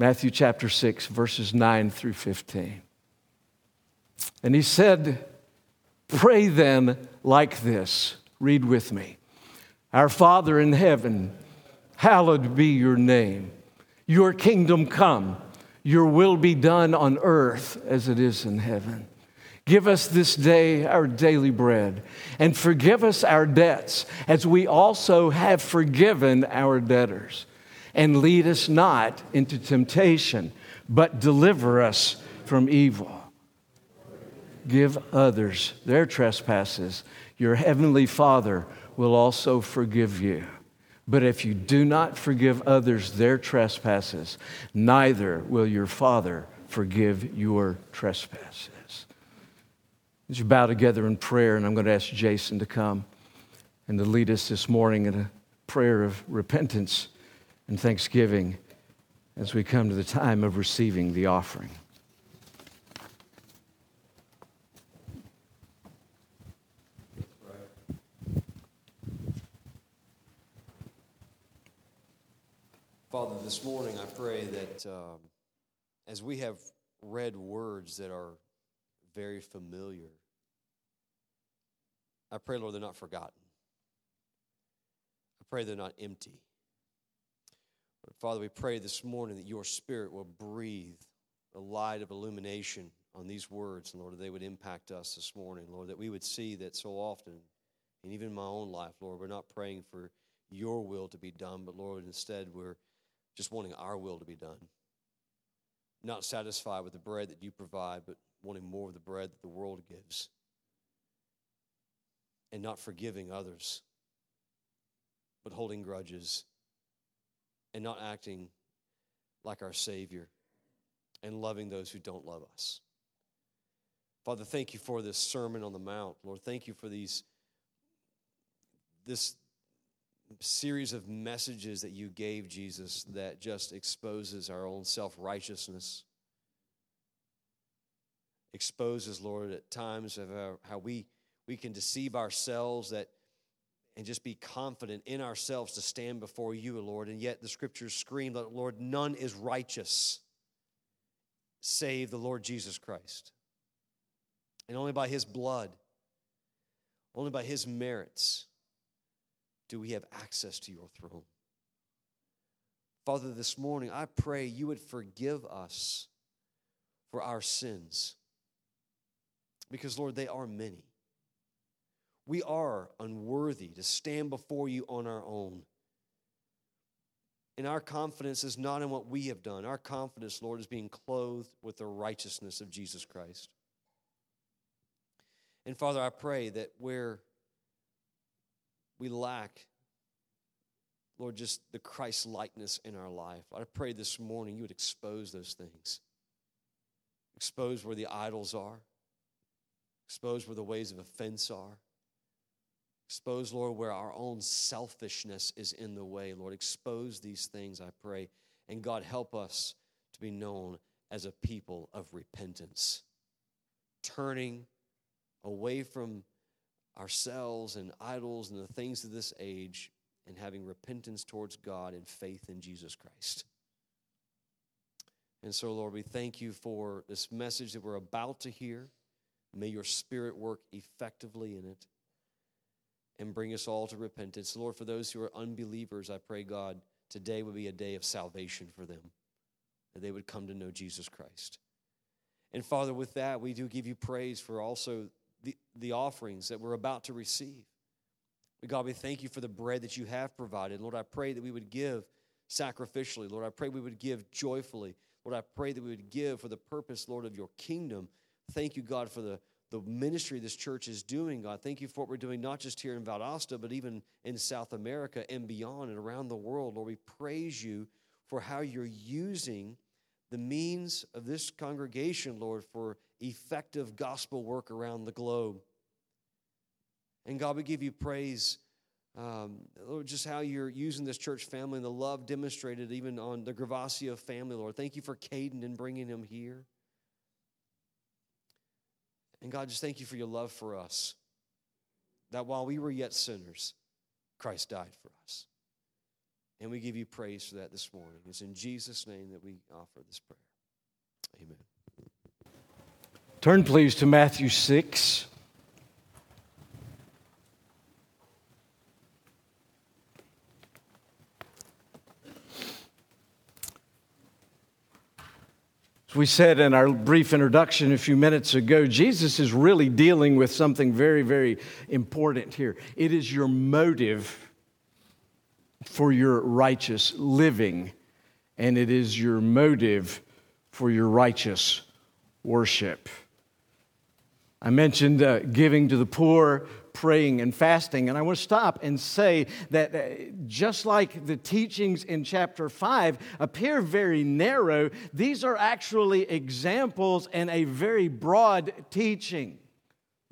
Matthew chapter 6, verses 9 through 15. And he said, Pray then like this. Read with me. Our Father in heaven, hallowed be your name. Your kingdom come, your will be done on earth as it is in heaven. Give us this day our daily bread, and forgive us our debts, as we also have forgiven our debtors. And lead us not into temptation, but deliver us from evil. Give others their trespasses. Your heavenly Father will also forgive you. But if you do not forgive others their trespasses, neither will your Father forgive your trespasses. As you bow together in prayer, and I'm going to ask Jason to come and to lead us this morning in a prayer of repentance and thanksgiving as we come to the time of receiving the offering. Father, this morning I pray that um, as we have read words that are very familiar. I pray, Lord, they're not forgotten. I pray they're not empty. Father, we pray this morning that your Spirit will breathe a light of illumination on these words, and Lord, that they would impact us this morning, Lord, that we would see that so often, and even in my own life, Lord, we're not praying for your will to be done, but Lord, instead we're just wanting our will to be done. Not satisfied with the bread that you provide, but wanting more of the bread that the world gives, and not forgiving others, but holding grudges, and not acting like our Savior, and loving those who don't love us. Father, thank you for this Sermon on the Mount. Lord, thank you for these this series of messages that you gave Jesus that just exposes our own self-righteousness exposes, Lord, at times of how we, we can deceive ourselves that and just be confident in ourselves to stand before you, Lord. And yet the scriptures scream that, Lord, none is righteous save the Lord Jesus Christ. And only by his blood, only by his merits, do we have access to your throne. Father, this morning, I pray you would forgive us for our sins because, Lord, they are many. We are unworthy to stand before you on our own. And our confidence is not in what we have done. Our confidence, Lord, is being clothed with the righteousness of Jesus Christ. And Father, I pray that where we lack, Lord, just the Christ likeness in our life, I pray this morning you would expose those things. Expose where the idols are. Expose where the ways of offense are. Expose, Lord, where our own selfishness is in the way. Lord, expose these things, I pray. And God, help us to be known as a people of repentance, turning away from ourselves and idols and the things of this age and having repentance towards God and faith in Jesus Christ. And so, Lord, we thank you for this message that we're about to hear. May your spirit work effectively in it and bring us all to repentance. Lord, for those who are unbelievers, I pray, God, today would be a day of salvation for them, that they would come to know Jesus Christ. And Father, with that, we do give you praise for also the, the offerings that we're about to receive. God, we thank you for the bread that you have provided. Lord, I pray that we would give sacrificially. Lord, I pray we would give joyfully. Lord, I pray that we would give for the purpose, Lord, of your kingdom Thank you, God, for the, the ministry this church is doing, God. Thank you for what we're doing, not just here in Valdosta, but even in South America and beyond and around the world. Lord, we praise you for how you're using the means of this congregation, Lord, for effective gospel work around the globe. And God, we give you praise, um, Lord, just how you're using this church family and the love demonstrated even on the Gravasio family, Lord. Thank you for Caden and bringing him here. And God, just thank you for your love for us. That while we were yet sinners, Christ died for us. And we give you praise for that this morning. It's in Jesus' name that we offer this prayer. Amen. Turn, please, to Matthew 6. We said in our brief introduction a few minutes ago, Jesus is really dealing with something very, very important here. It is your motive for your righteous living, and it is your motive for your righteous worship. I mentioned uh, giving to the poor, praying and fasting. And I want to stop and say that uh, just like the teachings in chapter 5 appear very narrow, these are actually examples and a very broad teaching.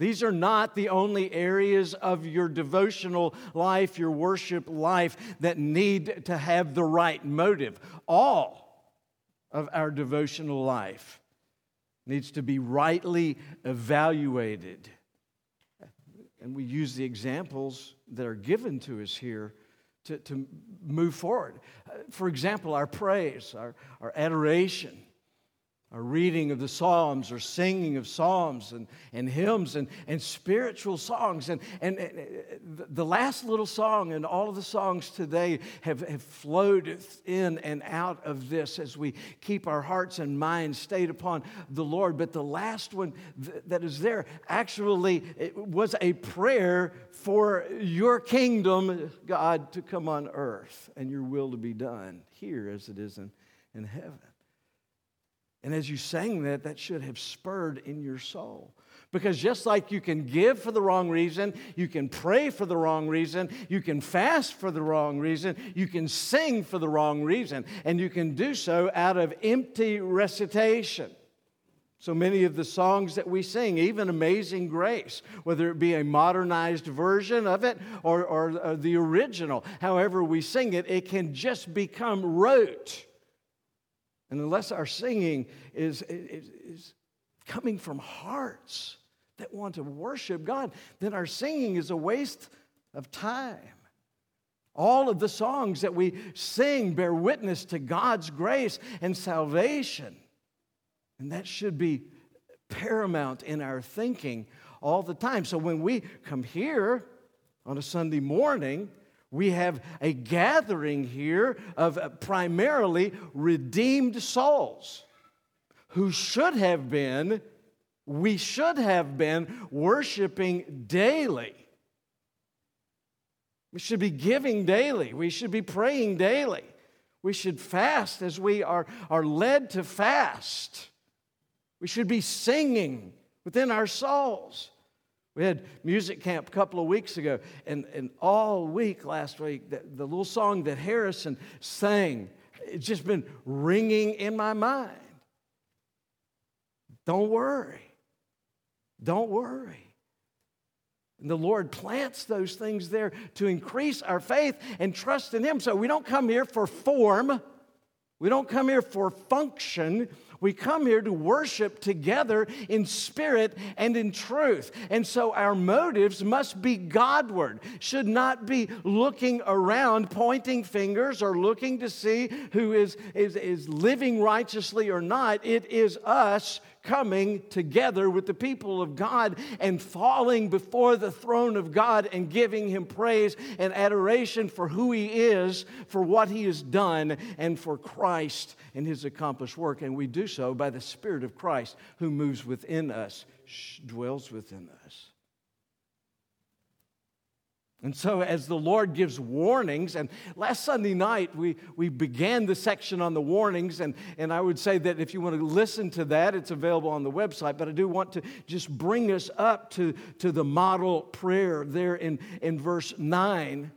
These are not the only areas of your devotional life, your worship life, that need to have the right motive. All of our devotional life needs to be rightly evaluated and we use the examples that are given to us here to, to move forward. Uh, for example, our praise, our, our adoration, our reading of the Psalms or singing of Psalms and, and hymns and, and spiritual songs. And, and, and uh, the last little song and all of the songs today have, have flowed in and out of this as we keep our hearts and minds stayed upon the Lord. But the last one th- that is there actually was a prayer for your kingdom, God, to come on earth and your will to be done here as it is in, in heaven. And as you sang that, that should have spurred in your soul. Because just like you can give for the wrong reason, you can pray for the wrong reason, you can fast for the wrong reason, you can sing for the wrong reason, and you can do so out of empty recitation. So many of the songs that we sing, even Amazing Grace, whether it be a modernized version of it or, or, or the original, however we sing it, it can just become rote. And unless our singing is, is, is coming from hearts that want to worship God, then our singing is a waste of time. All of the songs that we sing bear witness to God's grace and salvation. And that should be paramount in our thinking all the time. So when we come here on a Sunday morning, we have a gathering here of primarily redeemed souls who should have been, we should have been worshiping daily. We should be giving daily. We should be praying daily. We should fast as we are, are led to fast. We should be singing within our souls. We had music camp a couple of weeks ago, and, and all week last week, the, the little song that Harrison sang, it's just been ringing in my mind. Don't worry. Don't worry. And the Lord plants those things there to increase our faith and trust in Him. So we don't come here for form, we don't come here for function. We come here to worship together in spirit and in truth. And so our motives must be Godward, should not be looking around, pointing fingers, or looking to see who is, is, is living righteously or not. It is us coming together with the people of God and falling before the throne of God and giving Him praise and adoration for who He is, for what He has done, and for Christ and His accomplished work. And we do so by the Spirit of Christ who moves within us, dwells within us. And so, as the Lord gives warnings, and last Sunday night we, we began the section on the warnings, and, and I would say that if you want to listen to that, it's available on the website. But I do want to just bring us up to, to the model prayer there in, in verse 9.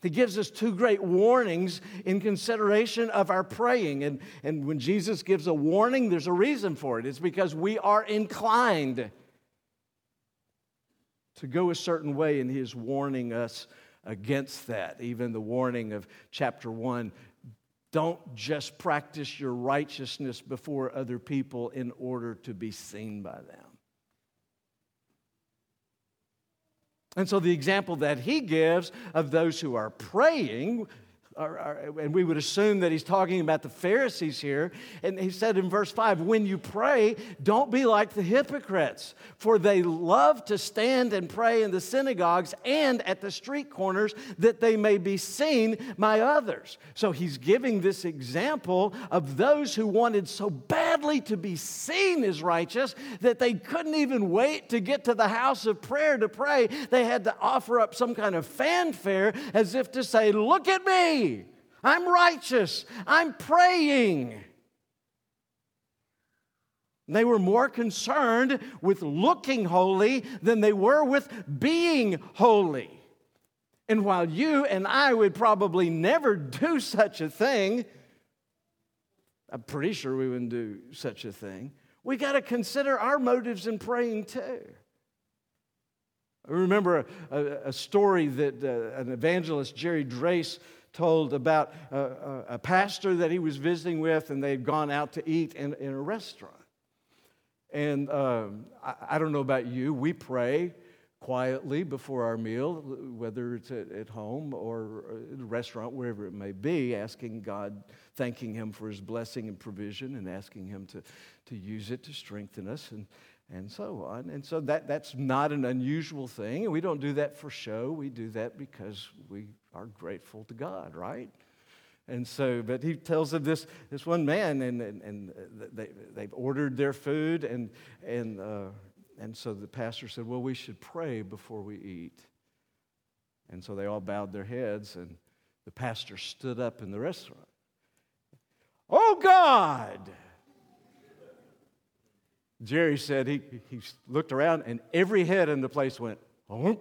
He gives us two great warnings in consideration of our praying. And, and when Jesus gives a warning, there's a reason for it. It's because we are inclined to go a certain way, and he is warning us against that. Even the warning of chapter 1 don't just practice your righteousness before other people in order to be seen by them. And so, the example that he gives of those who are praying or, or, and we would assume that he's talking about the Pharisees here. And he said in verse 5 When you pray, don't be like the hypocrites, for they love to stand and pray in the synagogues and at the street corners that they may be seen by others. So he's giving this example of those who wanted so badly to be seen as righteous that they couldn't even wait to get to the house of prayer to pray. They had to offer up some kind of fanfare as if to say, Look at me. I'm righteous. I'm praying. They were more concerned with looking holy than they were with being holy. And while you and I would probably never do such a thing, I'm pretty sure we wouldn't do such a thing. We got to consider our motives in praying too. I remember a, a, a story that uh, an evangelist, Jerry Drace, told about a, a, pastor that he was visiting with, and they'd gone out to eat in, in a restaurant. And um, I, I, don't know about you, we pray quietly before our meal, whether it's at, at home or at a restaurant, wherever it may be, asking God, thanking Him for His blessing and provision, and asking Him to, to use it to strengthen us. And, and so on. And so that, that's not an unusual thing. And we don't do that for show. We do that because we are grateful to God, right? And so, but he tells of this, this one man, and, and, and they, they've ordered their food, and, and, uh, and so the pastor said, Well, we should pray before we eat. And so they all bowed their heads, and the pastor stood up in the restaurant. Oh, God! Jerry said he, he looked around, and every head in the place went, oh.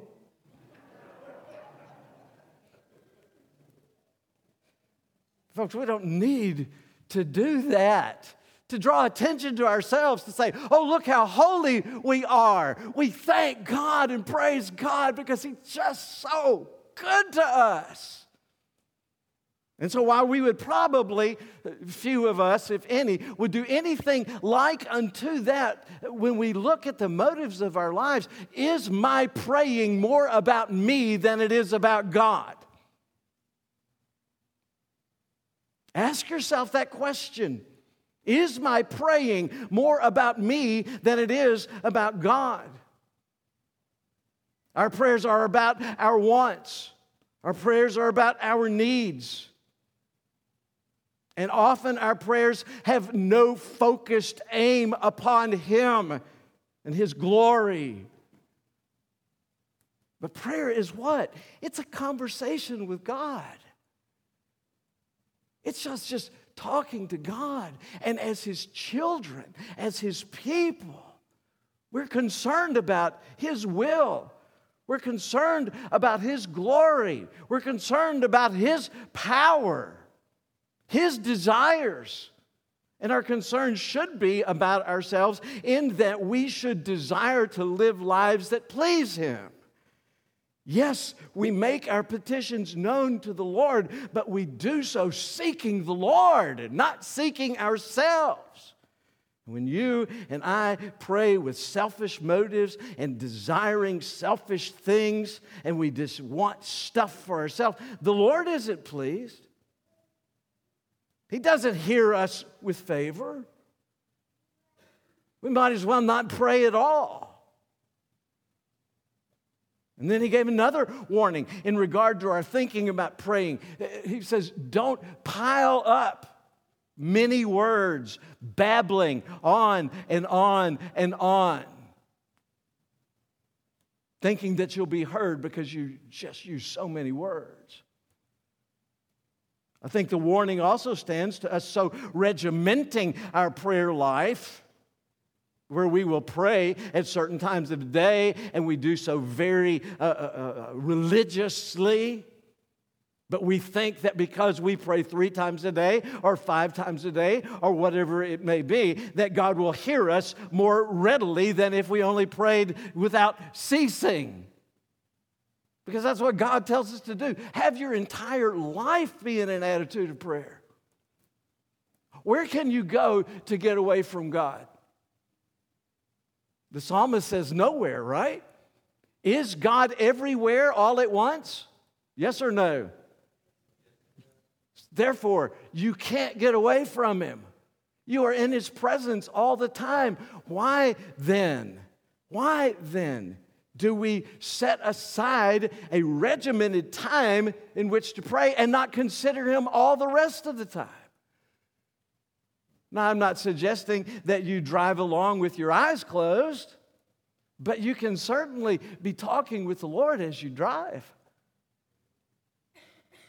Folks, we don't need to do that. To draw attention to ourselves, to say, oh, look how holy we are. We thank God and praise God because He's just so good to us. And so, while we would probably, few of us, if any, would do anything like unto that, when we look at the motives of our lives, is my praying more about me than it is about God? Ask yourself that question. Is my praying more about me than it is about God? Our prayers are about our wants, our prayers are about our needs. And often our prayers have no focused aim upon Him and His glory. But prayer is what? It's a conversation with God. It's just, just talking to God. And as His children, as His people, we're concerned about His will. We're concerned about His glory. We're concerned about His power, His desires. And our concern should be about ourselves in that we should desire to live lives that please Him. Yes, we make our petitions known to the Lord, but we do so seeking the Lord, and not seeking ourselves. When you and I pray with selfish motives and desiring selfish things, and we just want stuff for ourselves, the Lord isn't pleased. He doesn't hear us with favor. We might as well not pray at all. And then he gave another warning in regard to our thinking about praying. He says, Don't pile up many words, babbling on and on and on, thinking that you'll be heard because you just use so many words. I think the warning also stands to us so regimenting our prayer life where we will pray at certain times of the day and we do so very uh, uh, uh, religiously. But we think that because we pray three times a day or five times a day or whatever it may be, that God will hear us more readily than if we only prayed without ceasing. Because that's what God tells us to do. Have your entire life be in an attitude of prayer. Where can you go to get away from God? The psalmist says nowhere, right? Is God everywhere all at once? Yes or no? Therefore, you can't get away from him. You are in his presence all the time. Why then? Why then do we set aside a regimented time in which to pray and not consider him all the rest of the time? Now, I'm not suggesting that you drive along with your eyes closed, but you can certainly be talking with the Lord as you drive.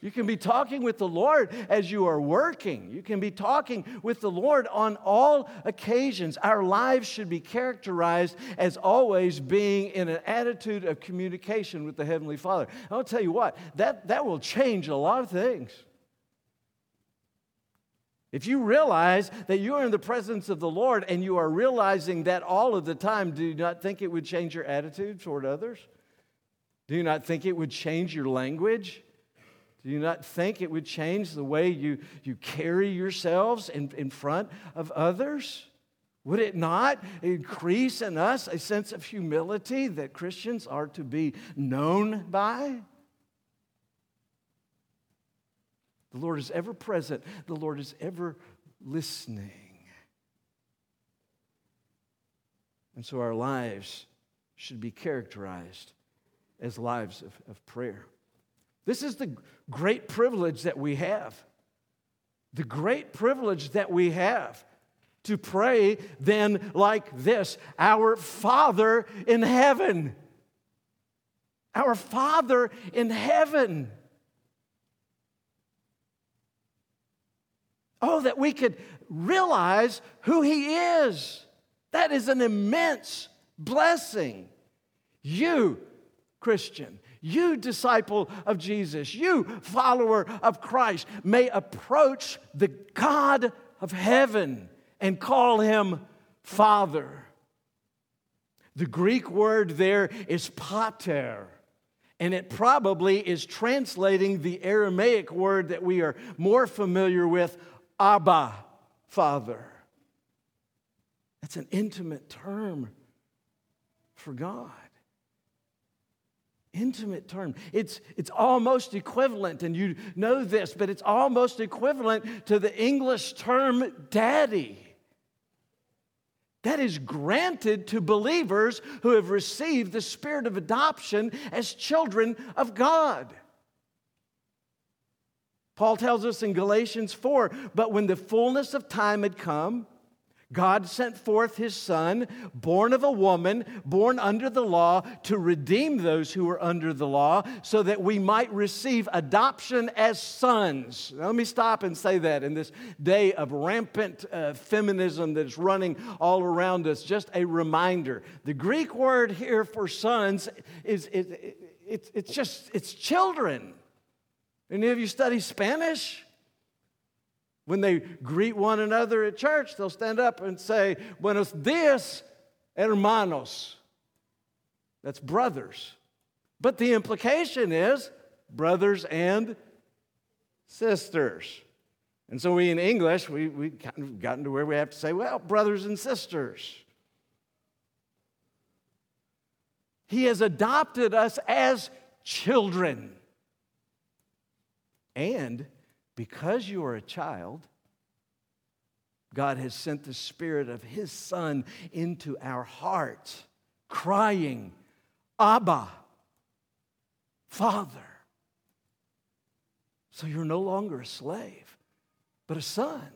You can be talking with the Lord as you are working. You can be talking with the Lord on all occasions. Our lives should be characterized as always being in an attitude of communication with the Heavenly Father. I'll tell you what, that, that will change a lot of things. If you realize that you are in the presence of the Lord and you are realizing that all of the time, do you not think it would change your attitude toward others? Do you not think it would change your language? Do you not think it would change the way you, you carry yourselves in, in front of others? Would it not increase in us a sense of humility that Christians are to be known by? The Lord is ever present, the Lord is ever listening. And so our lives should be characterized as lives of, of prayer. This is the great privilege that we have. The great privilege that we have to pray then like this Our Father in heaven. Our Father in heaven. Oh, that we could realize who He is. That is an immense blessing. You, Christian, you, disciple of Jesus, you, follower of Christ, may approach the God of heaven and call him Father. The Greek word there is pater, and it probably is translating the Aramaic word that we are more familiar with, Abba, Father. That's an intimate term for God intimate term. It's, it's almost equivalent, and you know this, but it's almost equivalent to the English term daddy. That is granted to believers who have received the spirit of adoption as children of God. Paul tells us in Galatians 4 But when the fullness of time had come, God sent forth his son, born of a woman, born under the law, to redeem those who were under the law, so that we might receive adoption as sons. Now, let me stop and say that in this day of rampant uh, feminism that's running all around us, just a reminder. The Greek word here for sons is, it, it, it's just, it's children. Any of you study Spanish? When they greet one another at church, they'll stand up and say, Buenos dias, hermanos. That's brothers. But the implication is brothers and sisters. And so we in English, we, we kind of gotten to where we have to say, well, brothers and sisters. He has adopted us as children. And because you are a child, God has sent the Spirit of His Son into our hearts, crying, Abba, Father. So you're no longer a slave, but a son.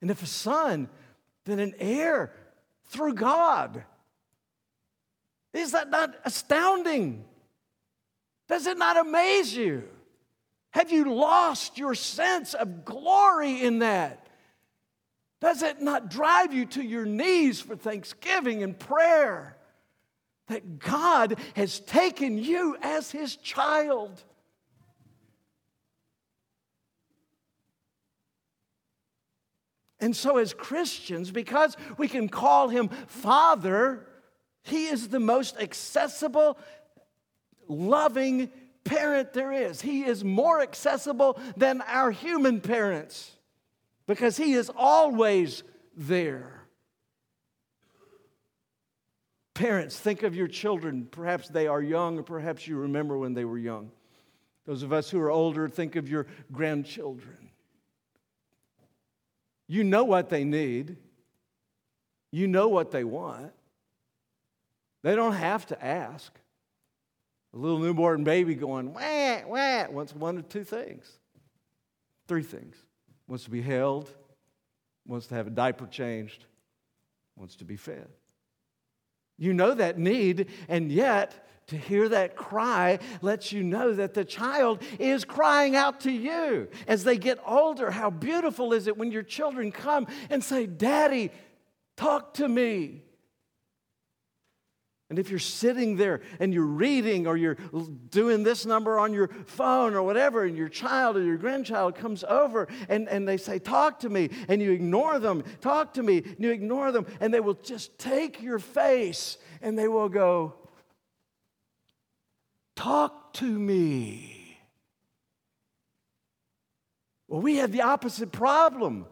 And if a son, then an heir through God. Is that not astounding? Does it not amaze you? Have you lost your sense of glory in that? Does it not drive you to your knees for thanksgiving and prayer? That God has taken you as His child. And so, as Christians, because we can call Him Father, He is the most accessible, loving, parent there is. He is more accessible than our human parents because He is always there. Parents, think of your children. Perhaps they are young, or perhaps you remember when they were young. Those of us who are older, think of your grandchildren. You know what they need, you know what they want. They don't have to ask. A little newborn baby going, wah, wah, wants one of two things, three things. Wants to be held, wants to have a diaper changed, wants to be fed. You know that need, and yet to hear that cry lets you know that the child is crying out to you. As they get older, how beautiful is it when your children come and say, Daddy, talk to me. And if you're sitting there and you're reading or you're doing this number on your phone or whatever, and your child or your grandchild comes over and, and they say, Talk to me, and you ignore them, talk to me, and you ignore them, and they will just take your face and they will go, Talk to me. Well, we have the opposite problem.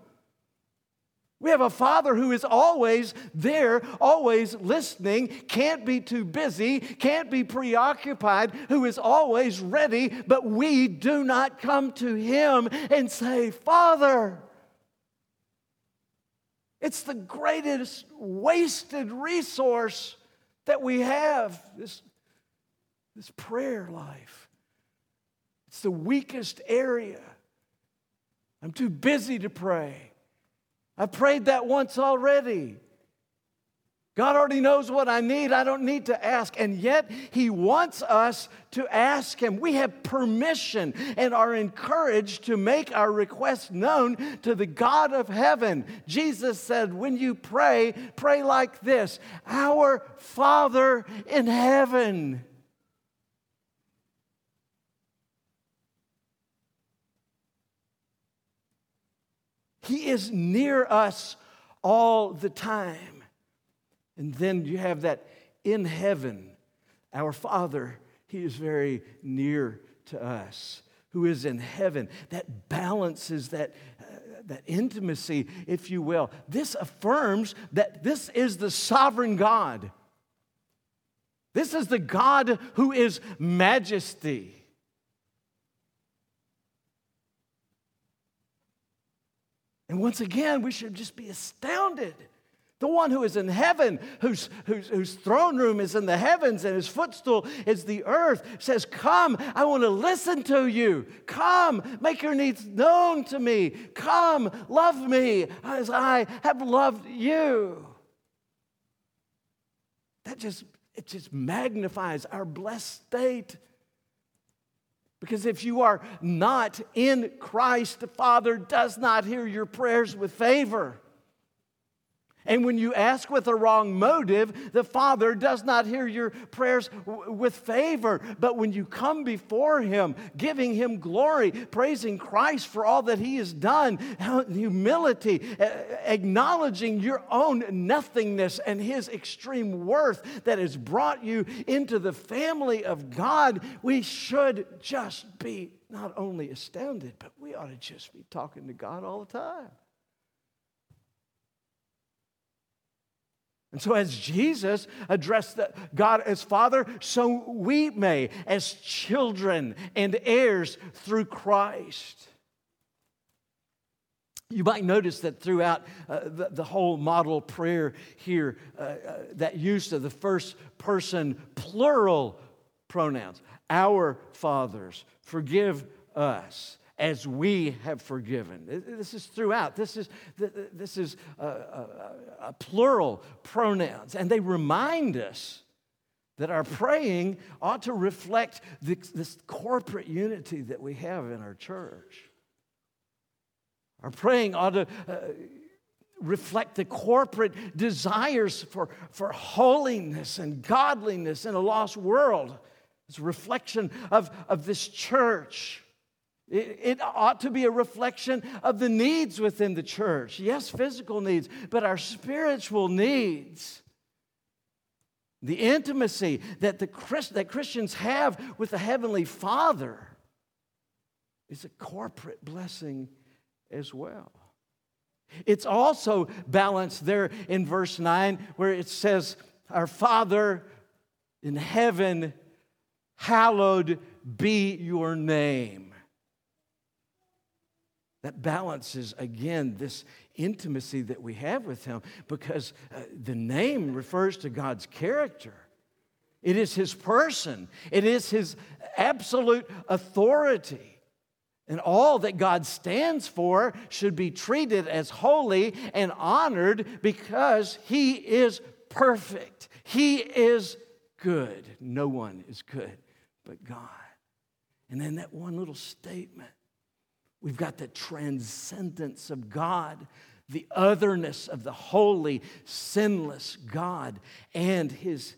We have a father who is always there, always listening, can't be too busy, can't be preoccupied, who is always ready, but we do not come to him and say, Father. It's the greatest wasted resource that we have, this, this prayer life. It's the weakest area. I'm too busy to pray. I prayed that once already. God already knows what I need. I don't need to ask. And yet, He wants us to ask Him. We have permission and are encouraged to make our requests known to the God of heaven. Jesus said, When you pray, pray like this Our Father in heaven. He is near us all the time. And then you have that in heaven, our Father, He is very near to us, who is in heaven. That balances that. Uh, that intimacy, if you will. This affirms that this is the sovereign God. This is the God who is majesty. And once again, we should just be astounded. The one who is in heaven, whose, whose, whose throne room is in the heavens and his footstool is the earth, says, Come, I want to listen to you. Come, make your needs known to me. Come, love me as I have loved you. That just, it just magnifies our blessed state. Because if you are not in Christ, the Father does not hear your prayers with favor. And when you ask with a wrong motive, the Father does not hear your prayers w- with favor. But when you come before Him, giving Him glory, praising Christ for all that He has done, humility, acknowledging your own nothingness and His extreme worth that has brought you into the family of God, we should just be not only astounded, but we ought to just be talking to God all the time. And so, as Jesus addressed God as Father, so we may, as children and heirs through Christ. You might notice that throughout uh, the, the, whole model prayer here, uh, uh, that use of the first person plural pronouns, our fathers, forgive us as we have forgiven. This is throughout. This is, this is a, a, a plural pronouns. And they remind us that our praying ought to reflect this, this corporate unity that we have in our church. Our praying ought to uh, reflect the corporate desires for, for holiness and godliness in a lost world. It's a reflection of, of this church. It, it, ought to be a reflection of the needs within the church. Yes, physical needs, but our spiritual needs. The intimacy that, the Christ, that Christians have with the Heavenly Father is a corporate blessing as well. It's also balanced there in verse 9 where it says, Our Father in heaven, hallowed be your name. That balances, again, this intimacy that we have with Him because uh, the name refers to God's character. It is His person, it is His absolute authority. And all that God stands for should be treated as holy and honored because He is perfect. He is good. No one is good but God. And then that one little statement we've got the transcendence of God, the otherness of the holy, sinless God, and His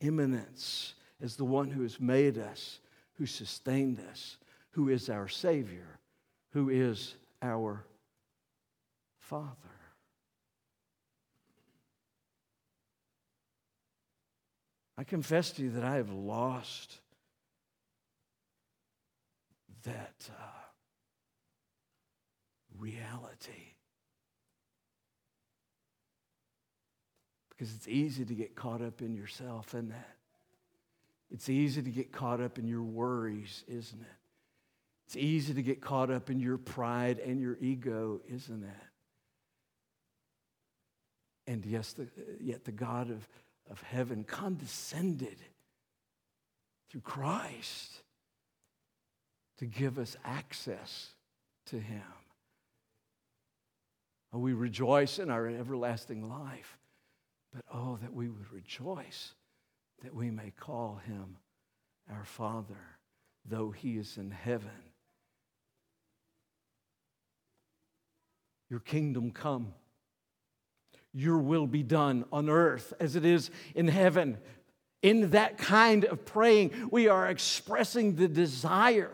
immanence as the one who has made us, who sustained us, who is our Savior, who is our Father. I confess to you that I have lost that uh, reality. Because it's easy to get caught up in yourself, isn't it? It's easy to get caught up in your worries, isn't it? It's easy to get caught up in your pride and your ego, isn't it? And yes, the, yet the God of, of heaven condescended through Christ to give us access to Him. Oh, we rejoice in our everlasting life, but oh, that we would rejoice that we may call Him our Father, though He is in heaven. Your kingdom come. Your will be done on earth as it is in heaven. In that kind of praying, we are expressing the desire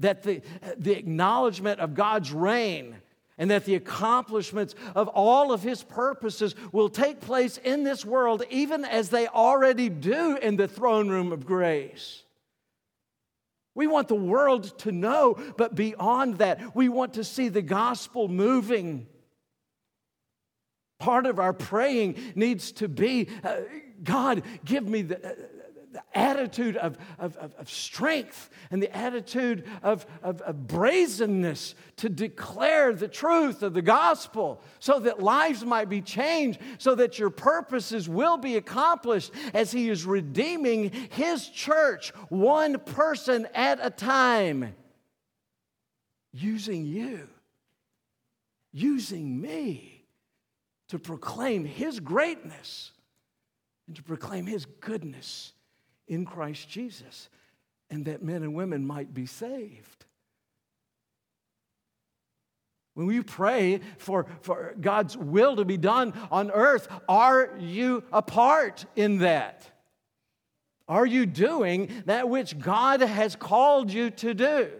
that the, the acknowledgement of God's reign and that the accomplishments of all of his purposes will take place in this world, even as they already do in the throne room of grace. We want the world to know, but beyond that, we want to see the gospel moving. Part of our praying needs to be uh, God, give me the. The attitude of, of, of, strength and the attitude of, of, of brazenness to declare the truth of the gospel so that lives might be changed, so that your purposes will be accomplished as He is redeeming His church one person at a time, using you, using me to proclaim His greatness and to proclaim His goodness in Christ Jesus, and that men and women might be saved. When we pray for, for God's will to be done on earth, are you a part in that? Are you doing that which God has called you to do?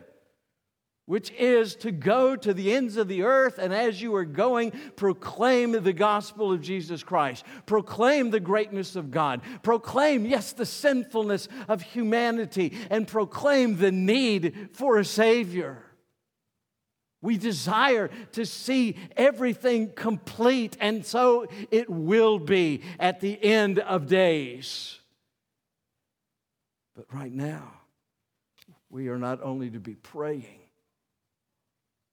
Which is to go to the ends of the earth and as you are going, proclaim the gospel of Jesus Christ. Proclaim the greatness of God. Proclaim, yes, the sinfulness of humanity and proclaim the need for a Savior. We desire to see everything complete, and so it will be at the end of days. But right now, we are not only to be praying,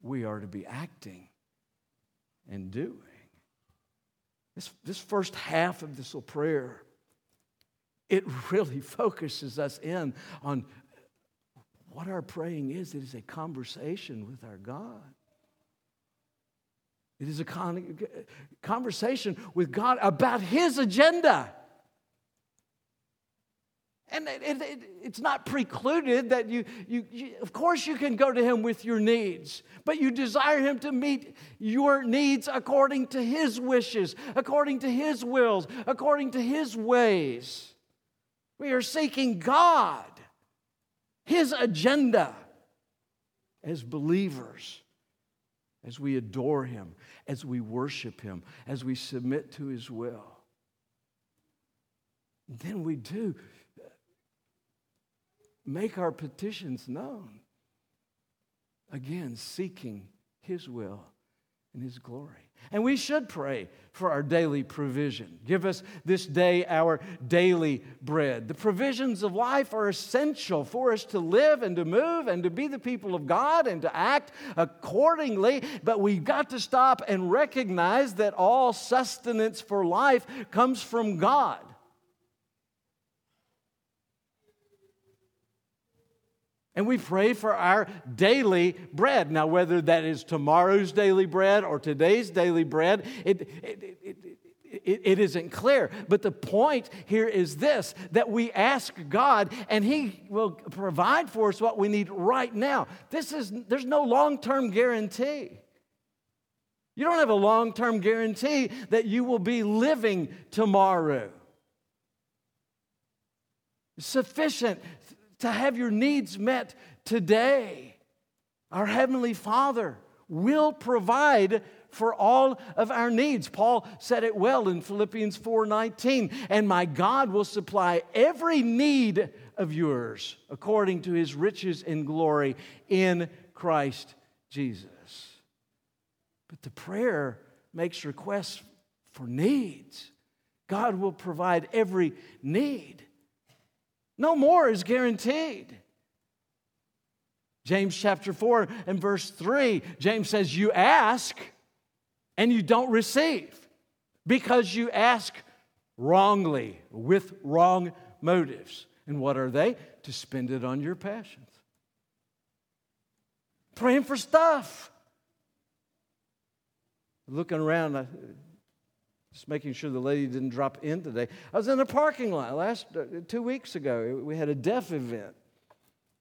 we are to be acting and doing. This, this first half of this little prayer, it really focuses us in on what our praying is. It is a conversation with our God. It is a con- conversation with God about His agenda. And it, it, it's not precluded that you, you, you, of course, you can go to Him with your needs, but you desire Him to meet your needs according to His wishes, according to His wills, according to His ways. We are seeking God, His agenda as believers, as we adore Him, as we worship Him, as we submit to His will. Then we do make our petitions known. Again, seeking His will and His glory. And we should pray for our daily provision. Give us this day our daily bread. The provisions of life are essential for us to live and to move and to be the people of God and to act accordingly. But we've got to stop and recognize that all sustenance for life comes from God. And we pray for our daily bread. Now, whether that is tomorrow's daily bread or today's daily bread, it, it, it, it, it isn't clear. But the point here is this that we ask God and He will provide for us what we need right now. This is, there's no long term guarantee. You don't have a long term guarantee that you will be living tomorrow. Sufficient to have your needs met today. Our Heavenly Father will provide for all of our needs. Paul said it well in Philippians 4:19, and my God will supply every need of yours according to his riches and glory in Christ Jesus. But the prayer makes requests for needs. God will provide every need. No more is guaranteed. James chapter 4 and verse 3, James says, You ask and you don't receive because you ask wrongly with wrong motives. And what are they? To spend it on your passions. Praying for stuff. Looking around, just making sure the lady didn't drop in today. I was in a parking lot last uh, two weeks ago. We had a deaf event.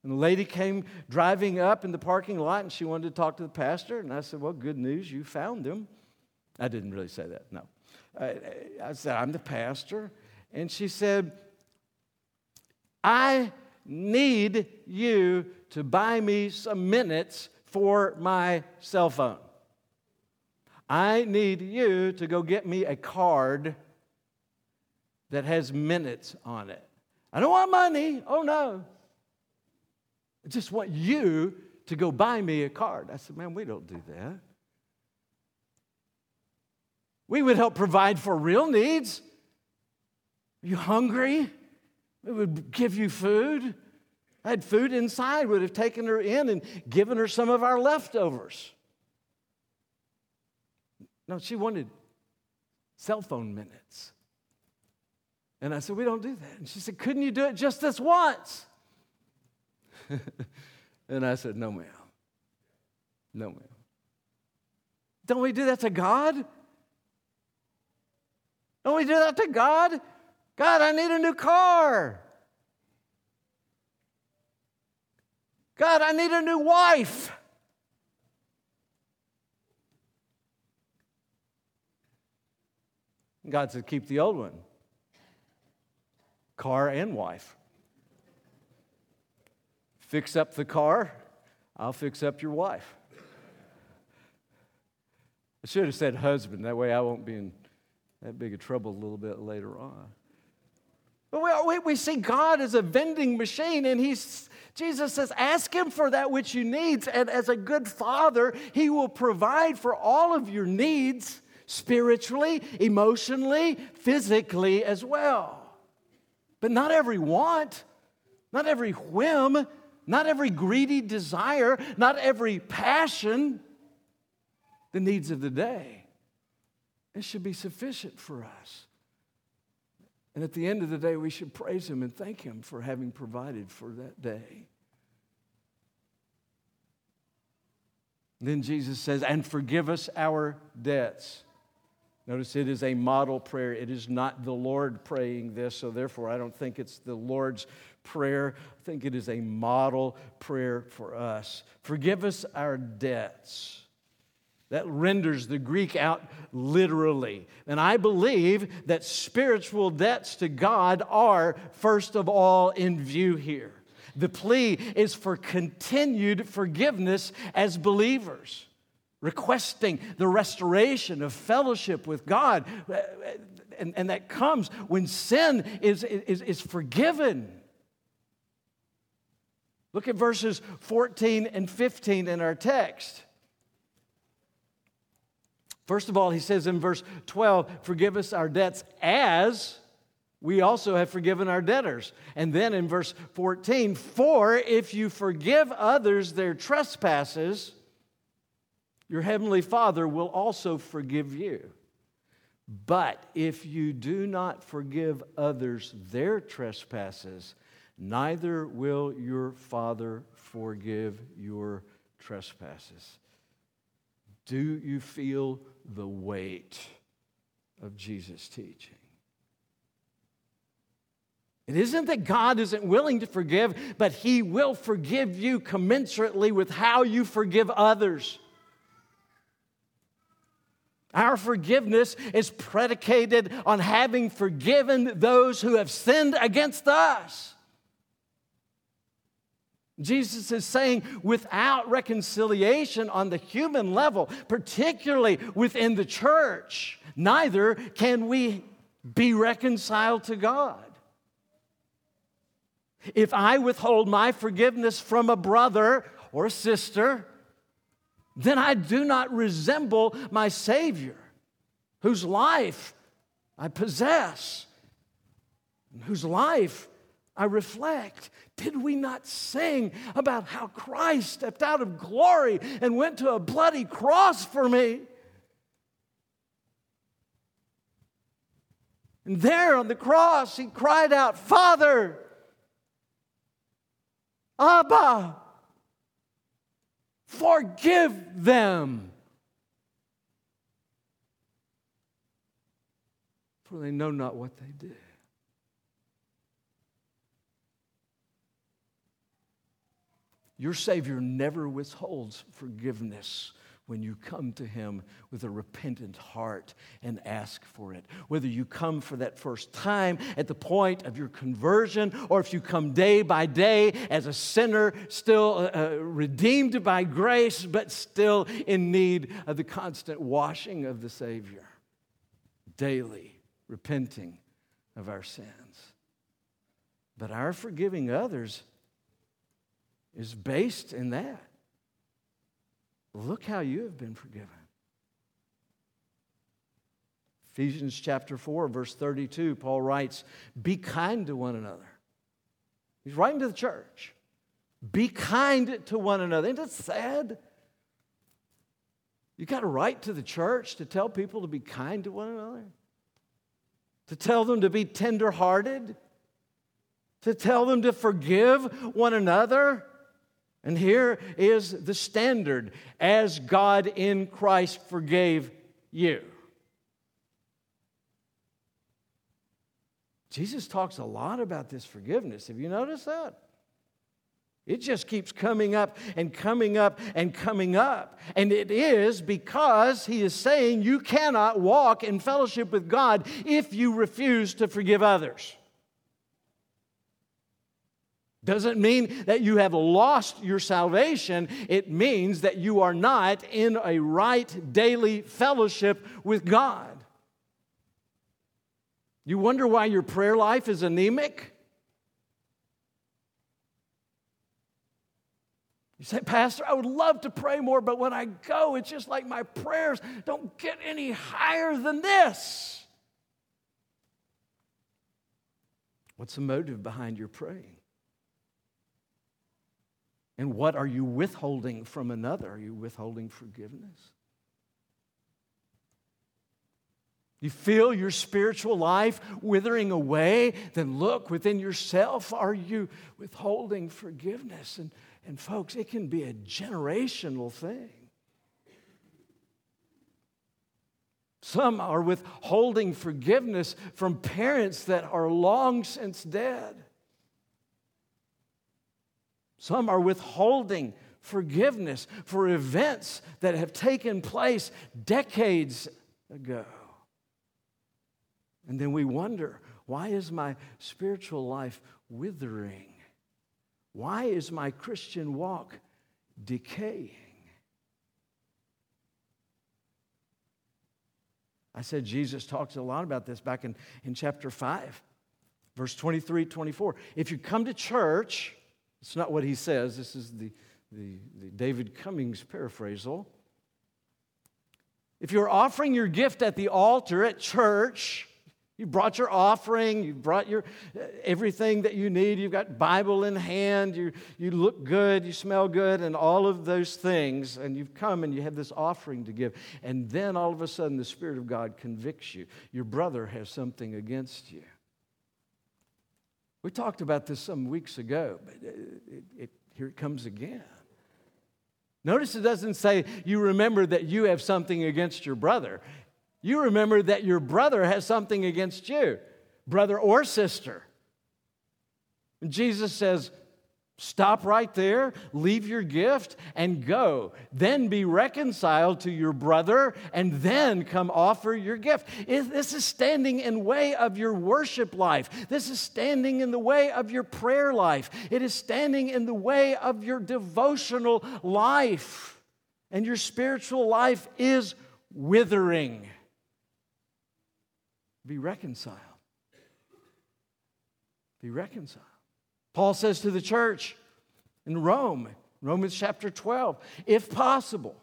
And the lady came driving up in the parking lot and she wanted to talk to the pastor. And I said, Well, good news, you found him. I didn't really say that, no. I, I said, I'm the pastor. And she said, I need you to buy me some minutes for my cell phone. I need you to go get me a card that has minutes on it. I don't want money. Oh, no. I just want you to go buy me a card. I said, man, we don't do that. We would help provide for real needs. Are you hungry? We would give you food. I had food inside, would have taken her in and given her some of our leftovers. No, she wanted cell phone minutes. And I said, We don't do that. And she said, Couldn't you do it just this once? and I said, No, ma'am. No, ma'am. Don't we do that to God? Don't we do that to God? God, I need a new car. God, I need a new wife. God said, keep the old one car and wife. Fix up the car, I'll fix up your wife. I should have said husband, that way I won't be in that big of trouble a little bit later on. But we, we see God as a vending machine, and he's, Jesus says, Ask Him for that which you need. And as a good father, He will provide for all of your needs spiritually, emotionally, physically as well. But not every want, not every whim, not every greedy desire, not every passion, the needs of the day. It should be sufficient for us. And at the end of the day, we should praise Him and thank Him for having provided for that day. Then Jesus says, and forgive us our debts Notice it is a model prayer. It is not the Lord praying this, so therefore I don't think it's the Lord's prayer. I think it is a model prayer for us. Forgive us our debts. That renders the Greek out literally. And I believe that spiritual debts to God are, first of all, in view here. The plea is for continued forgiveness as believers requesting the restoration of fellowship with God. And, and that comes when sin is, is, is forgiven. Look at verses 14 and 15 in our text. First of all, he says in verse 12, Forgive us our debts as we also have forgiven our debtors. And then in verse 14, For if you forgive others their trespasses, your heavenly Father will also forgive you. But if you do not forgive others their trespasses, neither will your Father forgive your trespasses. Do you feel the weight of Jesus' teaching? It isn't that God isn't willing to forgive, but He will forgive you commensurately with how you forgive others. Our forgiveness is predicated on having forgiven those who have sinned against us. Jesus is saying without reconciliation on the human level, particularly within the church, neither can we be reconciled to God. If I withhold my forgiveness from a brother or a sister, then I do not resemble my Savior, whose life I possess, whose life I reflect. Did we not sing about how Christ stepped out of glory and went to a bloody cross for me? And there on the cross, he cried out, Father, Abba, Forgive them. For they know not what they do. Your Savior never withholds forgiveness when you come to Him with a repentant heart and ask for it. Whether you come for that first time at the point of your conversion, or if you come day by day as a sinner, still uh, uh, redeemed by grace, but still in need of the constant washing of the Savior, daily repenting of our sins. But our forgiving others is based in that. Look how you have been forgiven. Ephesians chapter 4, verse 32, Paul writes, Be kind to one another. He's writing to the church. Be kind to one another. Isn't it sad? You got to write to the church to tell people to be kind to one another, to tell them to be tenderhearted, to tell them to forgive one another. And here is the standard as God in Christ forgave you. Jesus talks a lot about this forgiveness. Have you noticed that? It just keeps coming up and coming up and coming up. And it is because he is saying you cannot walk in fellowship with God if you refuse to forgive others. Doesn't mean that you have lost your salvation. It means that you are not in a right daily fellowship with God. You wonder why your prayer life is anemic? You say, Pastor, I would love to pray more, but when I go, it's just like my prayers don't get any higher than this. What's the motive behind your praying? And what are you withholding from another? Are you withholding forgiveness? You feel your spiritual life withering away? Then look within yourself. Are you withholding forgiveness? And, and folks, it can be a generational thing. Some are withholding forgiveness from parents that are long since dead. Some are withholding forgiveness for events that have taken place decades ago. And then we wonder why is my spiritual life withering? Why is my Christian walk decaying? I said Jesus talks a lot about this back in, in chapter 5, verse 23 24. If you come to church, it's not what he says. This is the, the, the David Cummings paraphrasal. If you're offering your gift at the altar at church, you brought your offering, you brought your everything that you need, you've got Bible in hand, you, you look good, you smell good, and all of those things, and you've come and you have this offering to give. And then all of a sudden the Spirit of God convicts you. Your brother has something against you. We talked about this some weeks ago, but it, it, it, here it comes again. Notice it doesn't say you remember that you have something against your brother you remember that your brother has something against you, brother or sister. And Jesus says, Stop right there, leave your gift, and go. Then be reconciled to your brother, and then come offer your gift. This is standing in way of your worship life. This is standing in the way of your prayer life. It is standing in the way of your devotional life. And your spiritual life is withering. Be reconciled. Be reconciled. Paul says to the church in Rome, Romans chapter 12, if possible,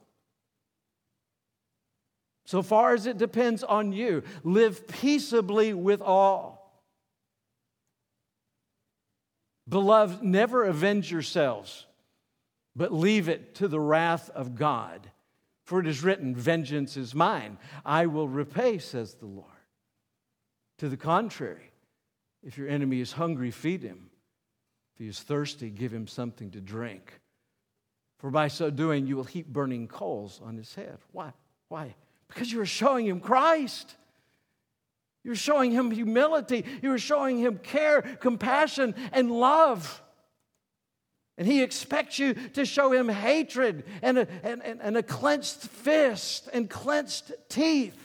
so far as it depends on you, live peaceably with all. Beloved, never avenge yourselves, but leave it to the wrath of God. For it is written, Vengeance is mine, I will repay, says the Lord. To the contrary, if your enemy is hungry, feed him. If he is thirsty, give him something to drink. For by so doing, you will heap burning coals on his head. Why? Why? Because you are showing him Christ. You're showing him humility. You're showing him care, compassion, and love. And he expects you to show him hatred and a, and, and, and a clenched fist and clenched teeth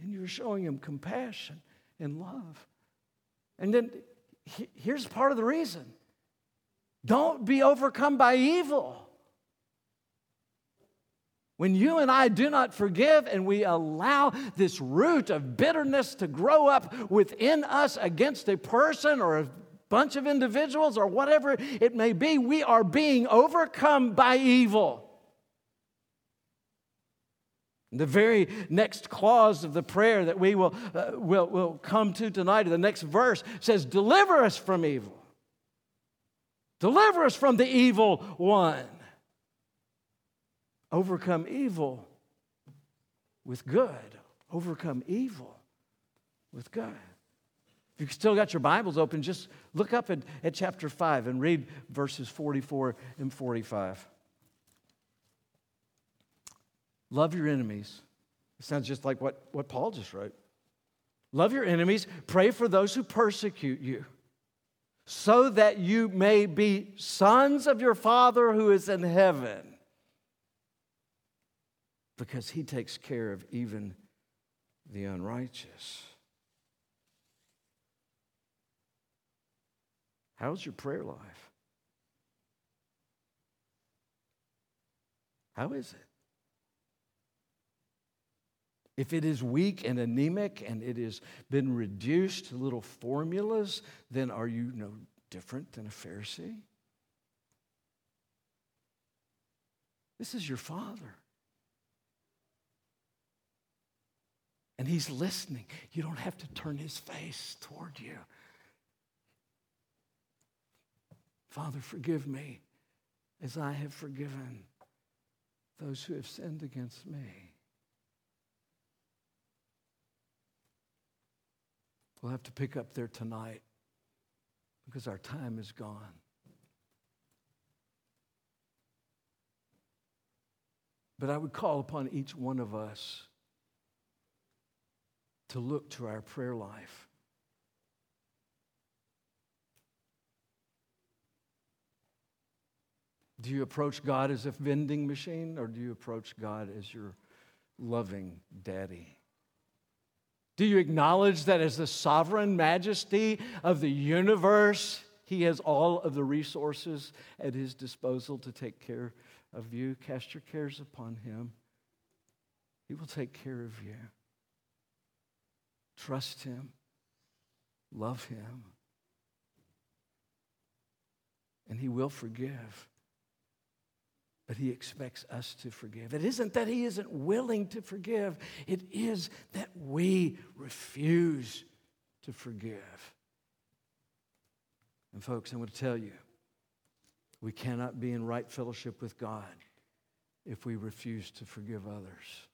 and you're showing him compassion and love. And then here's part of the reason don't be overcome by evil. When you and I do not forgive and we allow this root of bitterness to grow up within us against a person or a bunch of individuals or whatever it may be, we are being overcome by evil. The very next clause of the prayer that we will, uh, will, will come to tonight, the next verse says, Deliver us from evil. Deliver us from the evil one. Overcome evil with good. Overcome evil with good. If you've still got your Bibles open, just look up at, at chapter 5 and read verses 44 and 45. Love your enemies. It sounds just like what, what Paul just wrote. Love your enemies, pray for those who persecute you, so that you may be sons of your Father who is in heaven, because he takes care of even the unrighteous. How's your prayer life? How is it? If it is weak and anemic and it has been reduced to little formulas, then are you no different than a Pharisee? This is your Father. And He's listening. You don't have to turn His face toward you. Father, forgive me as I have forgiven those who have sinned against me. We'll have to pick up there tonight because our time is gone. But I would call upon each one of us to look to our prayer life. Do you approach God as a vending machine or do you approach God as your loving daddy? Do you acknowledge that as the sovereign majesty of the universe, he has all of the resources at his disposal to take care of you? Cast your cares upon him. He will take care of you. Trust him. Love him. And he will forgive. But he expects us to forgive. It isn't that he isn't willing to forgive, it is that we refuse to forgive. And, folks, I'm going to tell you, we cannot be in right fellowship with God if we refuse to forgive others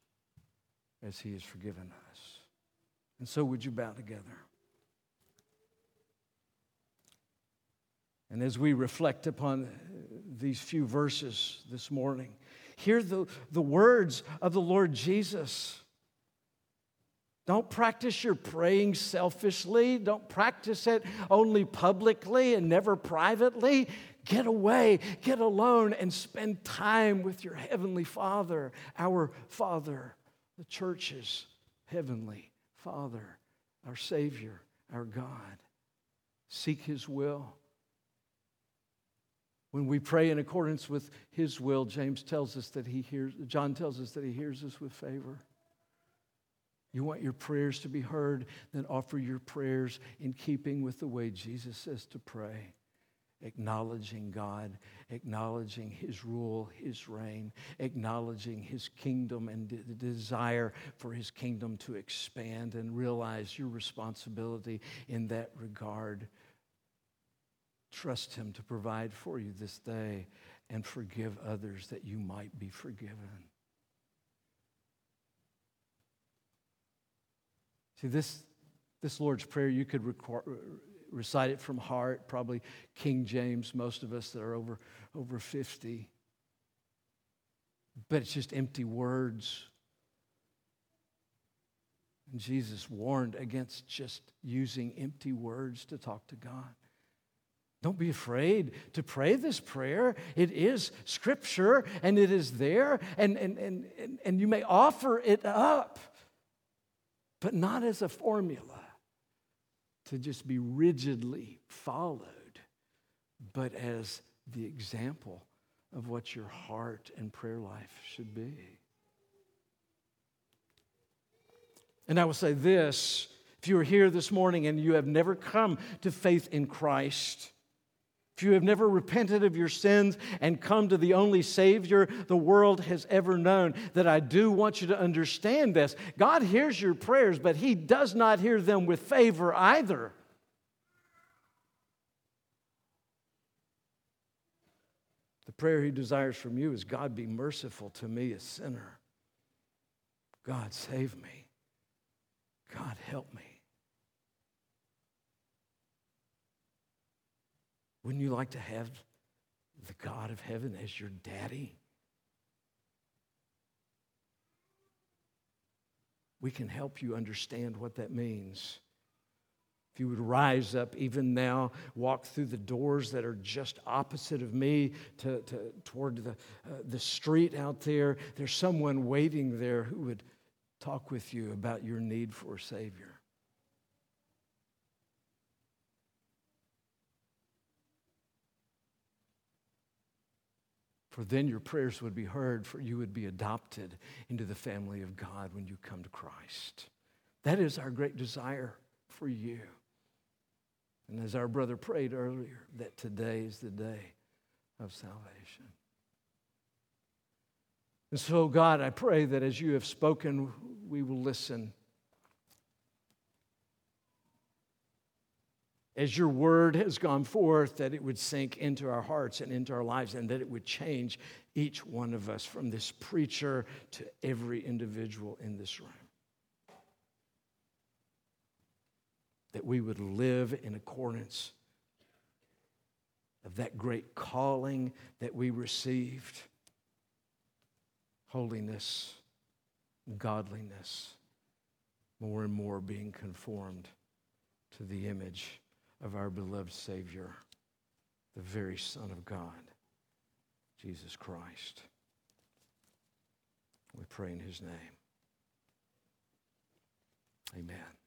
as he has forgiven us. And so, would you bow together? And as we reflect upon these few verses this morning, hear the, the words of the Lord Jesus. Don't practice your praying selfishly. Don't practice it only publicly and never privately. Get away, get alone, and spend time with your Heavenly Father, our Father, the church's Heavenly Father, our Savior, our God. Seek His will when we pray in accordance with his will, James tells us that he hears, John tells us that he hears us with favor. You want your prayers to be heard, then offer your prayers in keeping with the way Jesus says to pray, acknowledging God, acknowledging his rule, his reign, acknowledging his kingdom and the desire for his kingdom to expand, and realize your responsibility in that regard Trust Him to provide for you this day and forgive others that you might be forgiven. See, this, this Lord's Prayer, you could recite it from heart, probably King James, most of us that are over, over 50. But it's just empty words. And Jesus warned against just using empty words to talk to God. Don't be afraid to pray this prayer. It is scripture and it is there, and, and, and, and you may offer it up, but not as a formula to just be rigidly followed, but as the example of what your heart and prayer life should be. And I will say this if you are here this morning and you have never come to faith in Christ, if you have never repented of your sins and come to the only Savior the world has ever known, that I do want you to understand this. God hears your prayers, but He does not hear them with favor either. The prayer He desires from you is God, be merciful to me, a sinner. God, save me. God, help me. Wouldn't you like to have the God of heaven as your daddy? We can help you understand what that means. If you would rise up even now, walk through the doors that are just opposite of me to, to toward the, uh, the street out there, there's someone waiting there who would talk with you about your need for a Savior. For then your prayers would be heard, for you would be adopted into the family of God when you come to Christ. That is our great desire for you. And as our brother prayed earlier, that today is the day of salvation. And so, God, I pray that as you have spoken, we will listen. As your word has gone forth, that it would sink into our hearts and into our lives, and that it would change each one of us from this preacher to every individual in this room. That we would live in accordance of that great calling that we received holiness, godliness, more and more being conformed to the image of our beloved Savior, the very Son of God, Jesus Christ. We pray in his name. Amen.